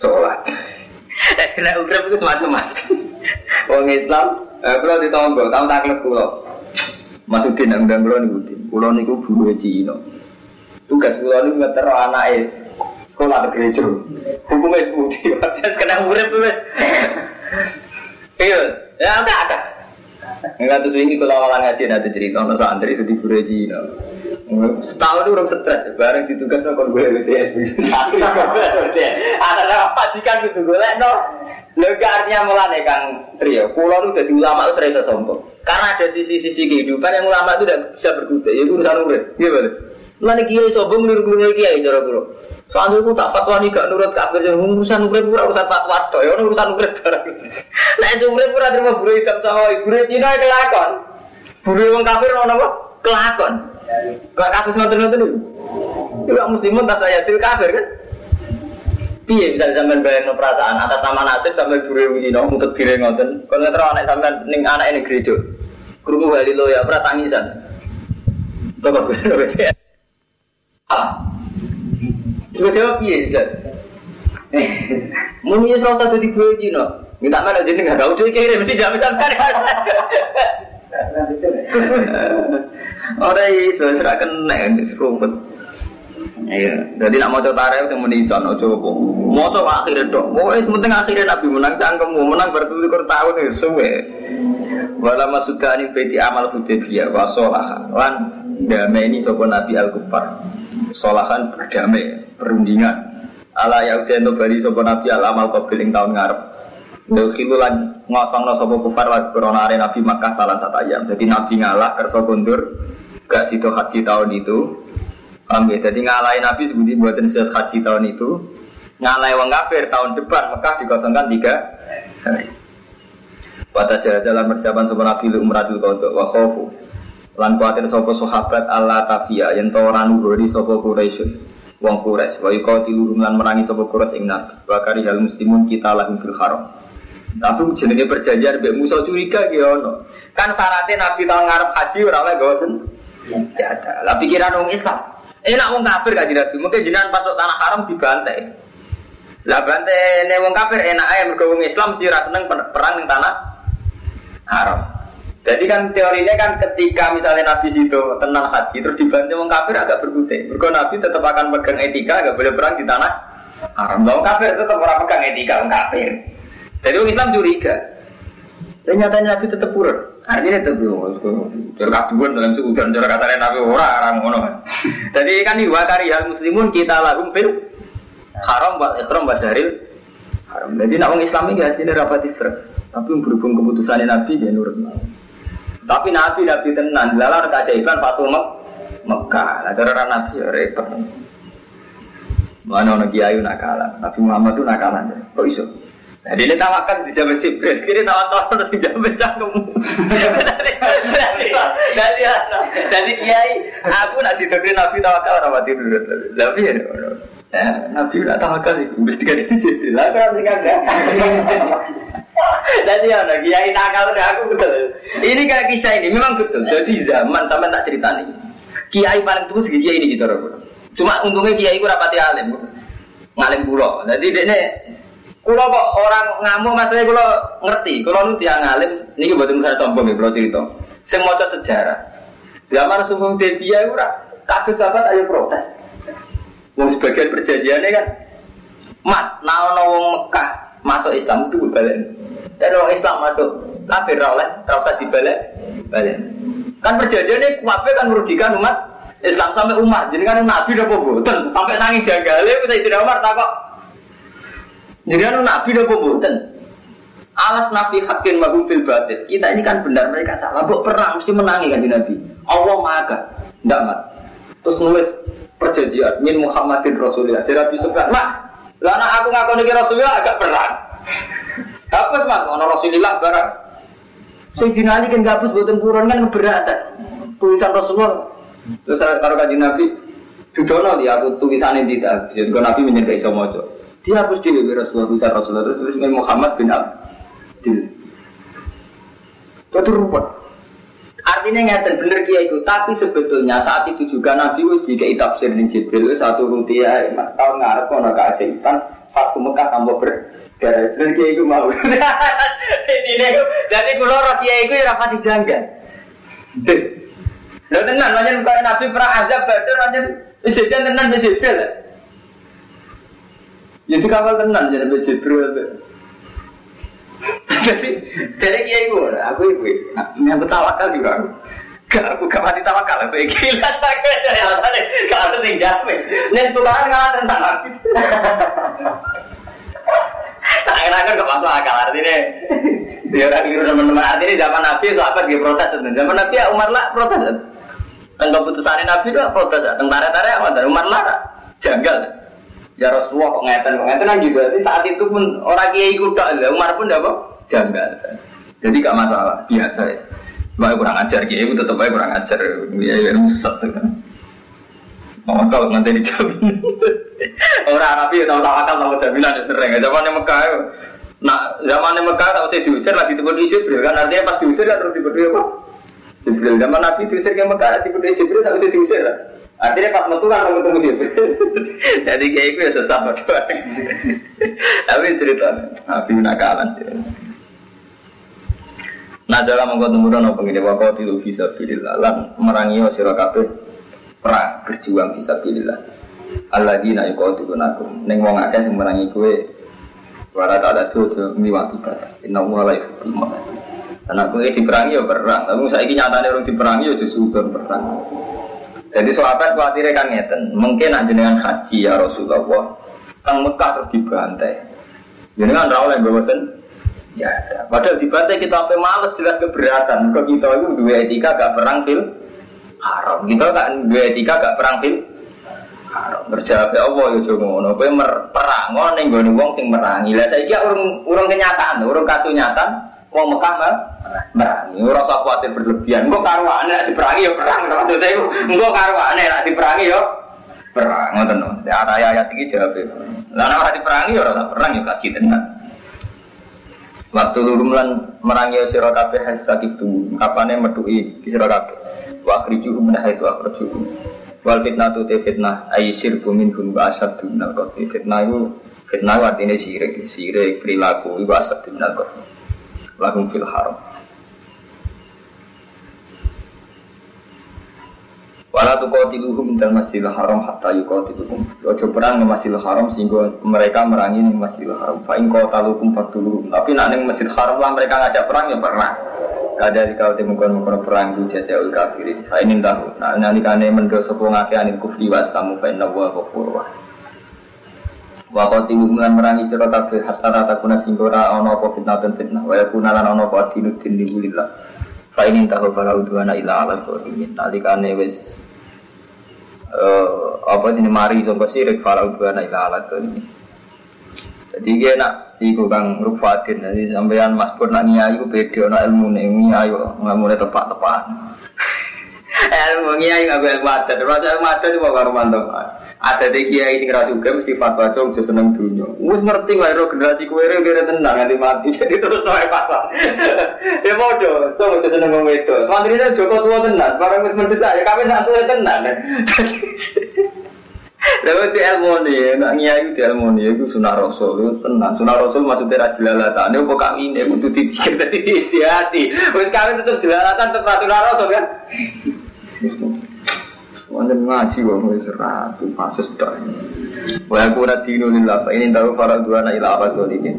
sholat. Kena urip itu semacam-macam. Wong Islam, eh, kalau di tahun gue, tahun taklek kulo. Masukin yang undang kulo nih, kulo niku buwe Cina. Tugas kulo niku anak es sekolah ke gereja hukumnya terus kena murid tuh iya ya enggak ada Enggak terus ini kalau awalan ngaji nanti cerita nasa santri itu di gereja Setahun itu orang stres, bareng ditugas kon gue BTS. Ada apa majikan gitu gue no. Lega artinya mulane Kang Trio, pulau itu jadi ulama itu serasa sombong. Karena ada sisi-sisi kehidupan yang ulama itu tidak bisa berkutik, itu urusan urip. Gimana? Mulane kiai sombong niru-niru kiai cara pulau. Soalnya aku tak fatwa nih gak nurut kafir, urusan urip pura urusan fatwa toh, ya urusan urip barang. Nah itu urip pura terima buru hitam sama ibu Cina kelakon. Buru wong kafir mau apa? Kelakon. Gak kasus ngoten-ngoten itu. Juga muslimun tak saya til kafir kan? Piye bisa sampean bayang perasaan atas nama nasib sampai buru wino untuk diri ngoten. Kalau terlalu anak sampean ning anak ini gereja. Kerumuh kali lo ya pernah tangisan. Toko gue. Jawab piye Ustaz? Mau nyesal satu di gue Cina. Minta mana jadi nggak tahu dia kirim mesti jamin sampai. Orang iso serah kena di serumpet. Iya, jadi nak mau coba tarik yang menisan, mau coba. Mau coba akhirnya. Mau es penting akhirnya nabi menang cangkemmu menang bertutur tahun nih suwe. Wala masuka ini beti amal hudaybiyah wa solah lan damai ini sopo nabi al kufar. Solahan berdamai, perundingan. Ala yaudin to bali sopo nabi al amal qabil ing tahun ngarep. Dokhilu lan ngosong no sopo kufar wa corona nabi Makkah salah satu ayam. Jadi nabi ngalah kerso kundur gak situ haji tahun itu ya? Jadi ngalahin Nabi sebuti buatan sesuatu haji tahun itu Ngalai wong kafir tahun depan Mekah dikosongkan tiga hari Pada jalan persiapan sopan Nabi lu umratul kodok wa khofu Lan kuatir sopo sahabat Allah tafiyah Yang tawaran ururi sopo Quraisy. Wong Quraisy yuko tilurung lan merangi sopo Quraisy ing Nabi. Kari hal muslimun kita lahum fil haram Tapi jenenge perjanjian Mbak Musa curiga gitu Kan syaratnya Nabi tahun ngarep haji Orang-orang gak Tidak ada. Lah pikiran orang Islam. Enak wong kafir gak Nabi. Mungkin jenengan pasuk tanah haram dibantai. Lah bantai ne wong kafir enak aja mergo wong Islam sih ra seneng perang ning tanah haram. Jadi kan teorinya kan ketika misalnya Nabi situ tenang haji terus dibantai wong kafir agak berkutik. Mergo Nabi tetap akan pegang etika agak boleh perang di tanah haram. Wong kafir tetap orang pegang etika wong kafir. Jadi wong Islam curiga. Ternyata Nabi tetap purur. Artinya itu cara kaduan dalam suku dan kata Nabi orang orang ngono. Jadi kan dua kari hal muslimun kita lagu fil haram buat ikram basaril haram. Jadi nak orang Islam ini hasilnya rapat isra. Tapi berhubung keputusan Nabi dia nurut. Tapi Nabi Nabi tenan lalar keajaiban Fatul Mek Mekah. Nah cara Nabi ya repot. Mana orang kiai nakalan. Nabi Muhammad itu nakalan. Kok iso? Jadi ini tawakan di jamin Jibril, kiri tawakan terus di jamin cangkemmu. Jadi jadi kiai, aku nak didokterin Nabi tawakal orang mati dulu. Tapi ya, Nabi nak tawakal itu mesti kan itu Jibril. Lah kan tinggal Jadi ya, kiai nakal udah aku betul. Ini kayak kisah ini memang betul. Jadi zaman sampai tak cerita nih. Kiai paling tua segi kiai ini gitu Cuma untungnya kiai itu rapati alim, ngalim pulau. Jadi dia Kulo kok orang ngamuk maksudnya kulo ngerti, kulo nu tiang ngalim, ini buat saya sombong ya kulo cerita. Saya mau sejarah. Zaman sungguh Devia itu kabeh sahabat ayo protes. Wong sebagian perjanjiannya kan, mat, nah wong Mekah masuk Islam itu balik. Dan orang Islam masuk kafir oleh, terusah dibalik, balik. Kan perjanjiannya kuabe kan merugikan umat Islam sampai umat. Jadi kan Nabi udah boboten, sampai nangis jagale, kita tidak tak kok jadi anu nabi udah boboten. Alas nabi hakin mahum fil batin. Kita ini kan benar mereka salah. Buk perang mesti menangi kan nabi. Allah maha Tidak mat. Terus nulis perjanjian min Muhammadin Rasulullah. Jadi nabi suka. Mak, lana aku ngaku nih Rasulullah agak perang. Dapat mas, ono Rasulullah barang. Sing dinali kan gabus buatan kurun kan keberatan. Tulisan Rasulullah. Terus kalau kaji nabi, Dudono dia aku tulisan ini tidak. Jadi nabi menyertai iso mojo. Dia harus di Rasulullah, bisa Rasulullah terus tulis Muhammad bin Abdul. Itu rupa. Artinya ngeten bener kia itu, tapi sebetulnya saat itu juga Nabi wis jika tafsir ning Jibril satu rupiah tahun ngarep kono keajaiban satu Mekah tambah ber Gara bener kia itu mau. Ini jadi kulo roh kia itu ya rapati janggal. Lalu tenan, nanya bukan Nabi perang azab, badar, nanya Ijazah tenan Jibril. Jadi kapal tenan jadi Jibril. Jadi dari kiai gue, aku ibu, yang betawakal juga. Gak aku gak mati tawakal, aku gila sakit dari alasannya, gak ada yang jamin. Nih tukaran ngalah tentang nabi. Akhir-akhir gak masuk akal artinya. Dia orang kira teman-teman artinya zaman nabi sahabat dia protes, zaman nabi ya Umar lah protes. Dan keputusan nabi itu protes, tentara tentara apa? Umar lah janggal. Ya Rasulullah kok ngeten, juga. Jadi saat itu pun orang kiai kuda, Umar pun Janggal. Jadi gak masalah, biasa ya. Baik kurang ajar, kiai itu tetap baik kurang ajar. Ya, ya, rusak tuh kan. Mau kalau nanti dijamin. Orang Arab itu tahu tawakal tahu jaminan ya sering. Zaman Mekah, nah zaman Mekah tahu saya diusir lagi tiba Jibril kan artinya pas diusir kan terus tiba apa? Jibril. Zaman Nabi diusir ke Mekah tiba Jibril tahu saya diusir lah. Artinya pas metu kan ketemu Jibril. Jadi kayak itu ya sesama doang. Tapi cerita Nabi nakalan. Nah dalam mengkau temurun apa gini wakau tilu bisa pilih lan merangi sira kabeh perang berjuang bisa lah. Allah kau tilu nakum neng wong akeh sing merangi kue Warat ada tuh miwati batas. Inna mulai firman. Karena kue diperangi ya perang. Tapi saya ini nyatanya orang diperangi ya justru perang. Jadi sahabat khawatirnya kan ngeten. Mungkin nak jenengan haji ya Rasulullah. Tang Mekah terus dibantai. Jenengan rawol yang bawasan Ya ada. Padahal dibantai kita sampai males jelas keberatan. Kalau kita itu dua etika gak perang fil haram. Kita kan dua etika gak perang fil haram. Berjawab ya Allah ya cuma ngono. Kowe perang ngono ning gone wong sing merangi. Lah saiki urung urung kenyataan, urung kasus nyata. Wong Mekah mah merangi. Ora usah kuwatir berlebihan. Engko karwane nek diperangi ya perang maksudnya. Engko karwane nek diperangi ya perang ngoten. Ya ayat iki jawab. Lah nek ora diperangi ya ora perang ya kaji tenan. Waktu luru lan merangi sira kabeh hatta itu kapane metuki sira kabeh. Wa akhriju min haitsu akhrajuhum. Wal fitnatu te fitnah ay sirku minhum wa asad minal qatl. Fitnah itu fitnah artinya sirik, sirik perilaku itu asad minal qatl. Lakum fil haram. Wala tuqatiluhum dal masjidil haram hatta yuqatiluhum. Ojo perang di masjidil haram sehingga mereka merangi di masjidil haram. Fa in qataluhum fatuluhum. Tapi nak ning masjidil haram lah mereka ngajak perang ya perang. Kada di kau temukan mengkono perang di jasa ul kafirin. Fa in tahu. Nah nalikane mendo sapa ngake anil kufri was kamu fa inna wa ghafurur Wa qatiluhum lan merangi sira kabeh hatta takuna sehingga ora ana apa fitnah dan fitnah. Wa yakuna lan ana apa dinu din lillah. Fa in tahu fala udwana ila ala zalimin. Nalikane wis uh, apa jenis mari sangka sirik falau dua naik alat ini. Jadi dia nak iku kang rufatin jadi sampean Mas Pur nak nyai iku beda nak ilmu nyai nggak mulai tepat tepat. ilmu nyai nggak boleh adat, terus ilmu adat itu baru mantap. Ada deh kiai sing ra juga mesti fatwa cung seneng dunia. Wis ngerti lah ro generasi kowe re kira tenang nganti mati. Jadi terus naik pasal. Ya bodoh, cung seneng wong wedok. Mantrine Joko tua tenan, barang wis mendesak ya kawin nak tuwa tenan. Lalu di ilmu nih, nak nyai di ilmu nih, itu sunnah rasul, tenang. Sunnah rasul maksudnya rajin lalatan. Ini bukan ini, itu dipikir tadi di hati. Wis kawin tetap jelalatan, tetap sunnah rasul kan. Wonten ngaji wong wis ratu pasus tok. Wa aku ora dinu lillah fa ini tahu para dua na ila apa zalimin.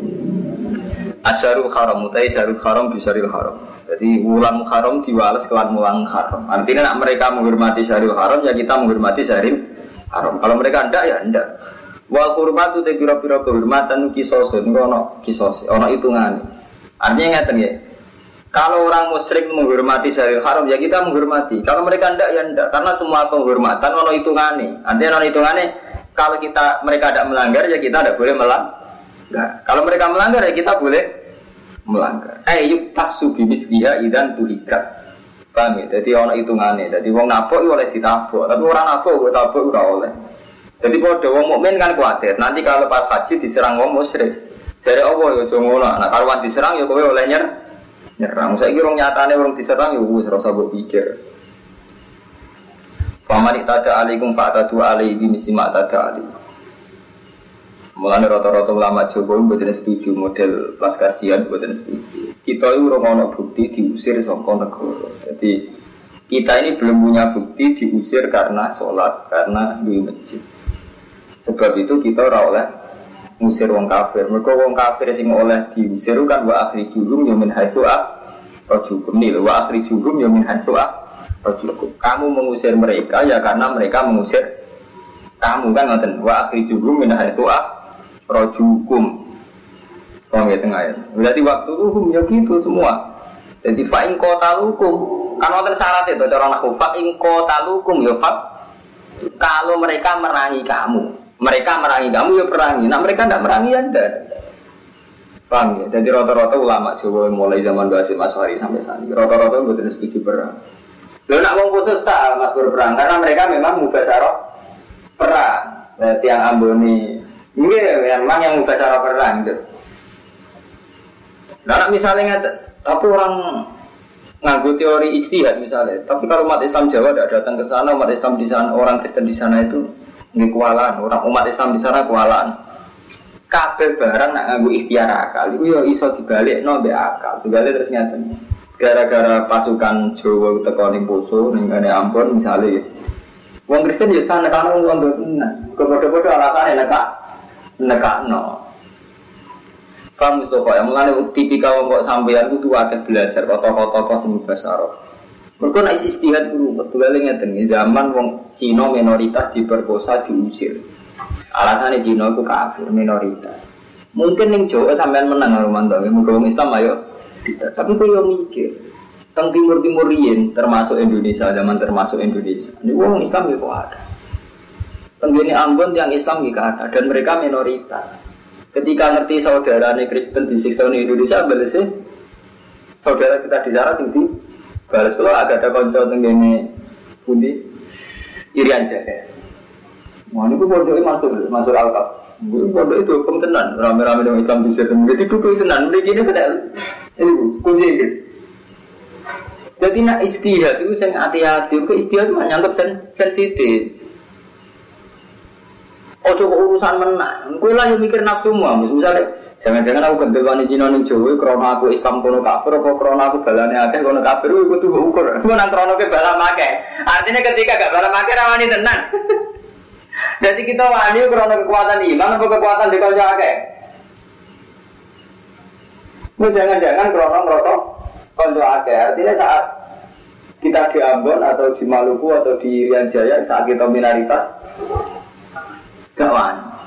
Asyarul haram utai syarul haram bisaril haram. Jadi ulang haram diwales kelan mulang haram. Artinya nak mereka menghormati syaril haram ya kita menghormati syaril haram. Kalau mereka ndak ya ndak. Wal hurmatu te pira-pira kehormatan kisos ngono kisos ono hitungane. Artinya ngeten ya. Kalau orang musyrik menghormati syaril haram ya kita menghormati. Kalau mereka ndak ya ndak karena semua penghormatan ono hitungane. Artinya ono hitungane kalau kita mereka tidak melanggar ya kita tidak boleh melanggar. Kalau mereka melanggar ya kita boleh melanggar. Eh yuk tasu bibis dia idan tuhikat. Paham ya? Jadi ono hitungane. Jadi wong nabok oleh ditabok, tapi orang nabok gue tabok ora oleh. Jadi kalau wong mukmin kan khawatir. Nanti kalau pas haji diserang wong musyrik, jadi Allah ya cuma Nah kalau diserang ya kowe oleh nyerang. Saya kira nyatane orang diserang ya wis rasa berpikir. Paman tada alaikum fa tadu alaihi misi ma tada alaihi. Mulane rata-rata ulama Jawa mboten setuju model laskar jihad mboten setuju. Kita itu ora ono bukti diusir saka negara. Jadi kita ini belum punya bukti diusir karena sholat, karena di masjid. Sebab itu kita ora oleh ngusir wong kafir. Mereka wong kafir sing oleh diusir kan wa akhri jurum ya min haitsu ah rajukum nih wa akhri jurum ya min ah Rojulukum. Kamu mengusir mereka ya karena mereka mengusir kamu kan ngoten. Wa akhrijuhum min haitsu rojukum. Paham ya tengah ya. Berarti waktu itu ya gitu semua. Jadi fa'in kota lukum. Kan wonten syarat itu cara aku fa'in kota lukum ya fa kalau mereka merangi kamu, mereka merangi kamu ya perangi. Nah mereka tidak merangi anda. Paham ya? Jadi rata-rata ulama Jawa mulai zaman Basim Aswari sampai saat ini rata-rata betul setuju perang. Lalu nak mau khusus tak mas berperang karena mereka memang mubasarah perang. Berarti yang Amboni ini memang yang mubasarah perang gitu. Nah, misalnya tapi orang nganggu teori istihad misalnya. Tapi kalau umat Islam Jawa tidak datang ke sana, umat Islam di sana, orang Kristen di sana itu ini kualan. Orang umat Islam di sana kualan. Kabel barang nak nganggu ikhtiar akal. Itu ya iso dibalik no be akal. Dibalik terus nyata. Gara-gara pasukan Jawa teko ning poso ning ngene ampun misalnya. Wong Kristen ya sana kan wong ngono. Kepada-pada alasannya nekak nekak no. Paham Mustafa yang mulai tipikal kok sampeyan kudu akeh belajar kota-kota sing basaro. Mergo nek istihad guru betul ngeten zaman wong Cina minoritas diperkosa diusir. Alasannya Cina itu kafir minoritas. Mungkin ning Jawa sampean menang Romanto, wong Islam ayo. Tapi kok yo mikir. Teng timur timur termasuk Indonesia zaman termasuk Indonesia. Ini wong Islam kok ada. Tenggini Ambon yang Islam juga ada dan mereka minoritas. Ketika ngerti saudara nih Kristen disiksa di Indonesia, sih saudara kita di sana tinggi. Balas kalau agak ada konco tenggene pundi Irian Jaya. Wah ini pondok masuk masuk alkap. Pondok itu tenan. Rame-rame dengan Islam bisa temu. Jadi duduk tenan. Ini gini kita ini kunci ini. Jadi nak istihad itu saya hati-hati. Ke istihad itu nyangkut sensitif. Ojo urusan menang. Kue lah yang mikir nafsu semua. Misalnya, jangan-jangan aku gendel wani Cina ning Jawa krana aku Islam kono kafir apa krana aku balane akeh kono kafir iku kudu ukur. Ku nang krana ke bala make. Artinya ketika gak bala make rawani tenan. Jadi kita wani krana kekuatan iman apa kekuatan di kanca akeh. Jangan-jangan krana ngrasa kanca akeh. Artinya saat kita di Ambon atau di Maluku atau di Rian Jaya saat kita minoritas gak wani.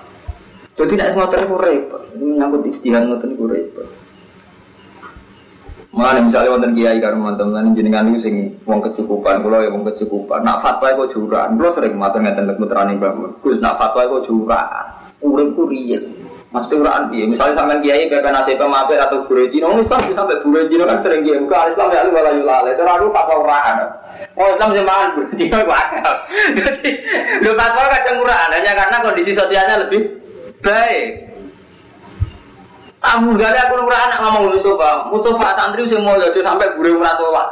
Jadi tidak semua itu repot, menyangkut istihad ngoten itu repot. Mana misalnya wonten kiai karo teman-teman jenengan niku sing wong kecukupan, kula ya wong kecukupan. Nak fatwa kok jurang, kula sering matur ngeten nek muterane bangun. Gus nak fatwa kok jurang. Uripku riyen. Mesti uraan piye? Misalnya sampean kiai pepe nasib pemampir atau guru Cina, wong Islam bisa sampai guru Cina kan sering kiai. Bukan Islam ya lu wala yulale. Terlalu fatwa uraan. Oh Islam sih mangan guru Cina kok akal. Jadi lu fatwa kadang uraan hanya karena kondisi sosialnya lebih baik. Tamu gale aku ora anak ngomong mutu Pak. Pak santri sing mulya sampai guru ora sholat.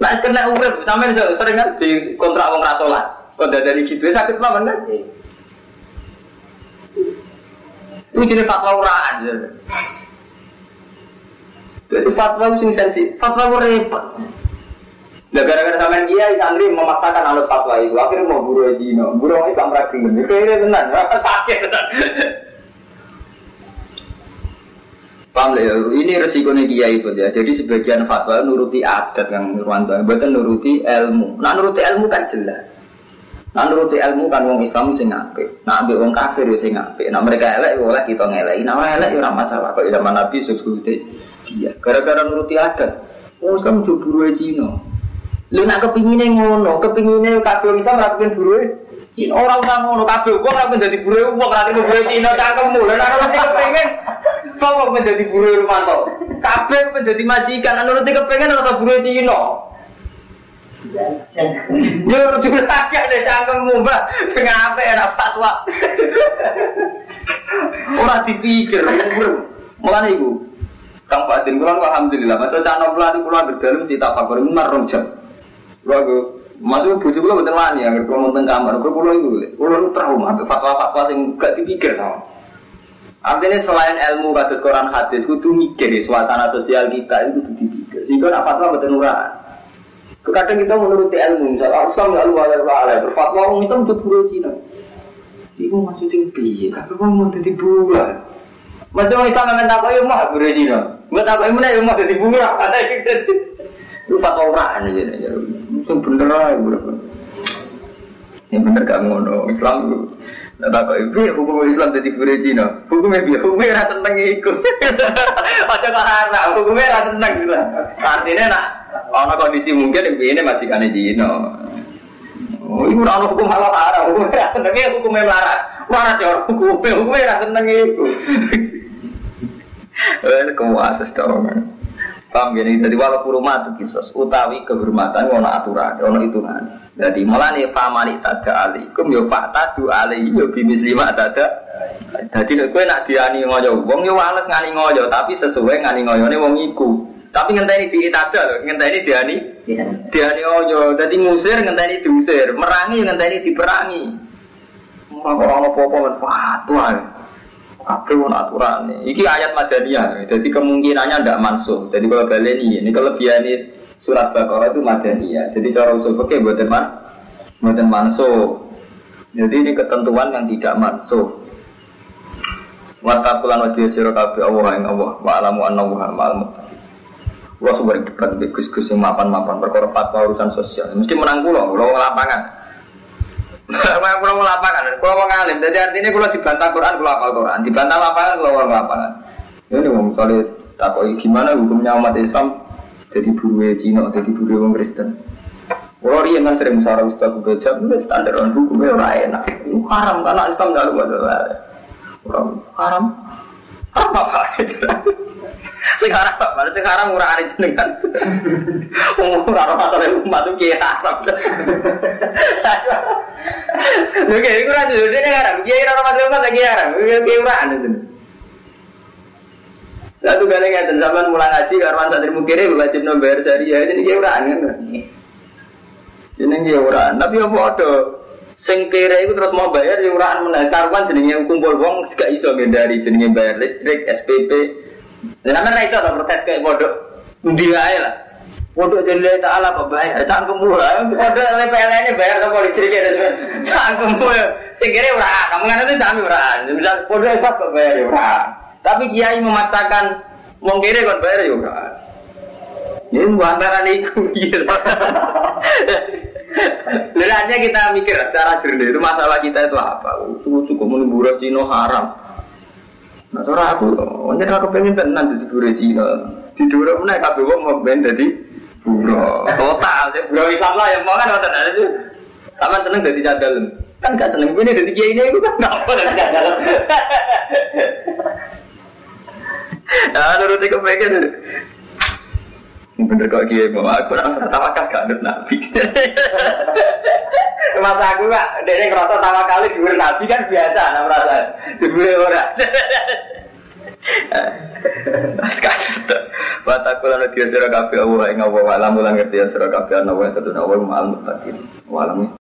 Lah kena urip sampean sering kan di kontrak wong ora. Kok dari gitu sakit mawon kan? Itu jenis fatwa uraan. Jadi fatwa itu sensi, fatwa itu repot. Nah, gara-gara sampean kiai santri memaksakan alat fatwa itu, akhirnya mau buru Cina, buru Islam raging ini, kayaknya tenan, sakit. Paham ya? Ini resikonya kiai itu ya. Jadi sebagian fatwa nuruti adat yang Nurwanto, bukan nuruti ilmu. Nah nuruti ilmu kan jelas. Nah nuruti ilmu kan wong Islam sing apik. Nah ambek wong kafir yo sing apik. Nah mereka elek oleh kita ngeleki. Nah elek yo ora masalah. Kok zaman Nabi sebute iya. Gara-gara nuruti adat. Wong Islam jo buruhe Cina. Lu nak kepingine ngono, kepingine kabeh Islam ora kepengin buruhe Cina. Ora usah ngono kabeh wong ora dadi buruhe wong ora dadi buruhe Cina cangkemmu. Nek ora kepengin dadi buruhe Rumanto? Kepengin dadi majikan, anu nuruti kepengin ora buruhe Cina. Yo juga agak deh cangkemmu mbak, ngapain enak fatwa. Orang dipikir, mulai ibu. Kang Fadil, kulo alhamdulillah, masa cak nopo itu kulo berdalam cita fakir marung jam. Kulo masuk bujuk kulo betul wani, agar kulo nonton kamar, itu, kulo trauma, fatwa-fatwa sing gak dipikir sama. Artinya selain ilmu kados Quran hadis, kudu mikir suasana sosial kita itu kudu dipikir. Sehingga nak fatwa betul nurani. Kadang kita menuruti ilmu, misalnya Islam ya Allah ya Allah berfatwa orang itu untuk buru Cina. Ibu maksudnya piye? Tapi kamu mau jadi buah. Masih orang Islam tak kau mau buru Cina. Gue tak kau mana yang mau jadi buah. Ada yang jadi. Lu fatwa uraan aja nih. Itu bener bro. Ini bener gak ngono. Islam Nah, tak kok ibu hukum Islam jadi guru Cina. Hukumnya biar hukumnya rasa seneng ikut. Aja kok anak hukumnya rasa seneng gitu. Artinya nak ono kondisi mungkin yang ini masih kan Cina. Oh, ibu orang hukum halal haram, hukum rasa seneng hukumnya melarat. Melarat ya orang hukumnya, hukumnya rasa seneng itu. Eh, kemuases dong. Paham gini, jadi walaupun rumah itu kisos, utawi kehormatan ono aturan, ono hitungan. Jadi malah nih famani tada alaikum yo pak tadu alaihi yo bimis lima tada. Jadi nek kowe nak diani ngoyo wong yo wales ngani ngoyo, tapi sesuai ngani ngoyone wong iku. Tapi ngenteni di tada lho, ngenteni diani. Diani ngoyo, jadi ngusir ngenteni diusir, merangi ngenteni diperangi. Ora apa-apa men fatwa. Ono aturan Iki ayat Madaniyah. Jadi kemungkinannya tidak mansuh. Jadi kalau baleni ini kelebihan ini surat Baqarah itu Madaniyah. Jadi cara usul fikih buatan man, buatan mansuh. Jadi ini ketentuan yang tidak mansuh. Watakulan wajah sirah kabeh Allah yang Allah wa alamu anna wa ma'al. Kulo sumber debat mbek Gus-gus sing mapan-mapan perkara fatwa urusan sosial. Mesti menang kula, kula lapangan. Kalau mau lapangan, kalau mau ngalim, jadi artinya kalau dibantah Quran, kalau apal Quran, dibantah lapangan, kalau mau lapangan. Ini mau misalnya takoi gimana hukumnya umat Islam jadi buru Cina, jadi buru orang Kristen. Kalau dia kan sering musara ustaz belajar, itu standar orang hukumnya orang enak. Itu haram karena Islam nggak lupa Orang haram, haram apa? Sekarang apa? Sekarang murah hari jenengan. Umur orang masalah umat itu kiai haram. Oke, itu kan dia haram. Kiai orang masalah umat lagi haram. Kiai uraan itu. Satu kali ngeten zaman mulai ngaji karwan santri mukire wajib nomor syariah ini kiai uraan kan. Ini kiai uraan. Tapi apa ada? Sing kere itu terus mau bayar yang uraan menang. Karuan jenenge kumpul wong gak iso ngendari jenenge bayar listrik, SPP, Jangan ra itu atau protes kayak bodoh. Ndi ae lah. Bodoh jadi taala apa bayar? Cangkem lu. Bodoh LPL ini bayar ke polisi gitu. Cangkem lu. Sing ora, kamu kan itu jami ora. Misal bodoh kok bayar ya ora. Tapi kiai memaksakan wong kiri kon bayar ya ora. Ini antara itu gitu. Berarti kita mikir secara jernih itu masalah kita itu apa? Itu cukup menunggu Cina haram. Nah, cara aku, hanya aku pengen tenan di dure Cina. Di dure mana kabeh wong mau ben dadi buro. Total, buro Islam lah yang mau kan ngoten aja. Sama seneng dadi cadal. Kan gak seneng ini dadi kiai ini kan gak apa cadal. Nah, nurut iku pengen. Bener kok kiai mau aku rasa tawakal gak ada nabi. Masa aku pak, dia ngerasa kali dhuwur nabi kan biasa, nah merasa dhuwur ora. Watakulan dia sira kabeh Allah ing Allah wa alam lan ngerti sira kabeh ana wa satuna wa ma'al muttaqin. Wa alam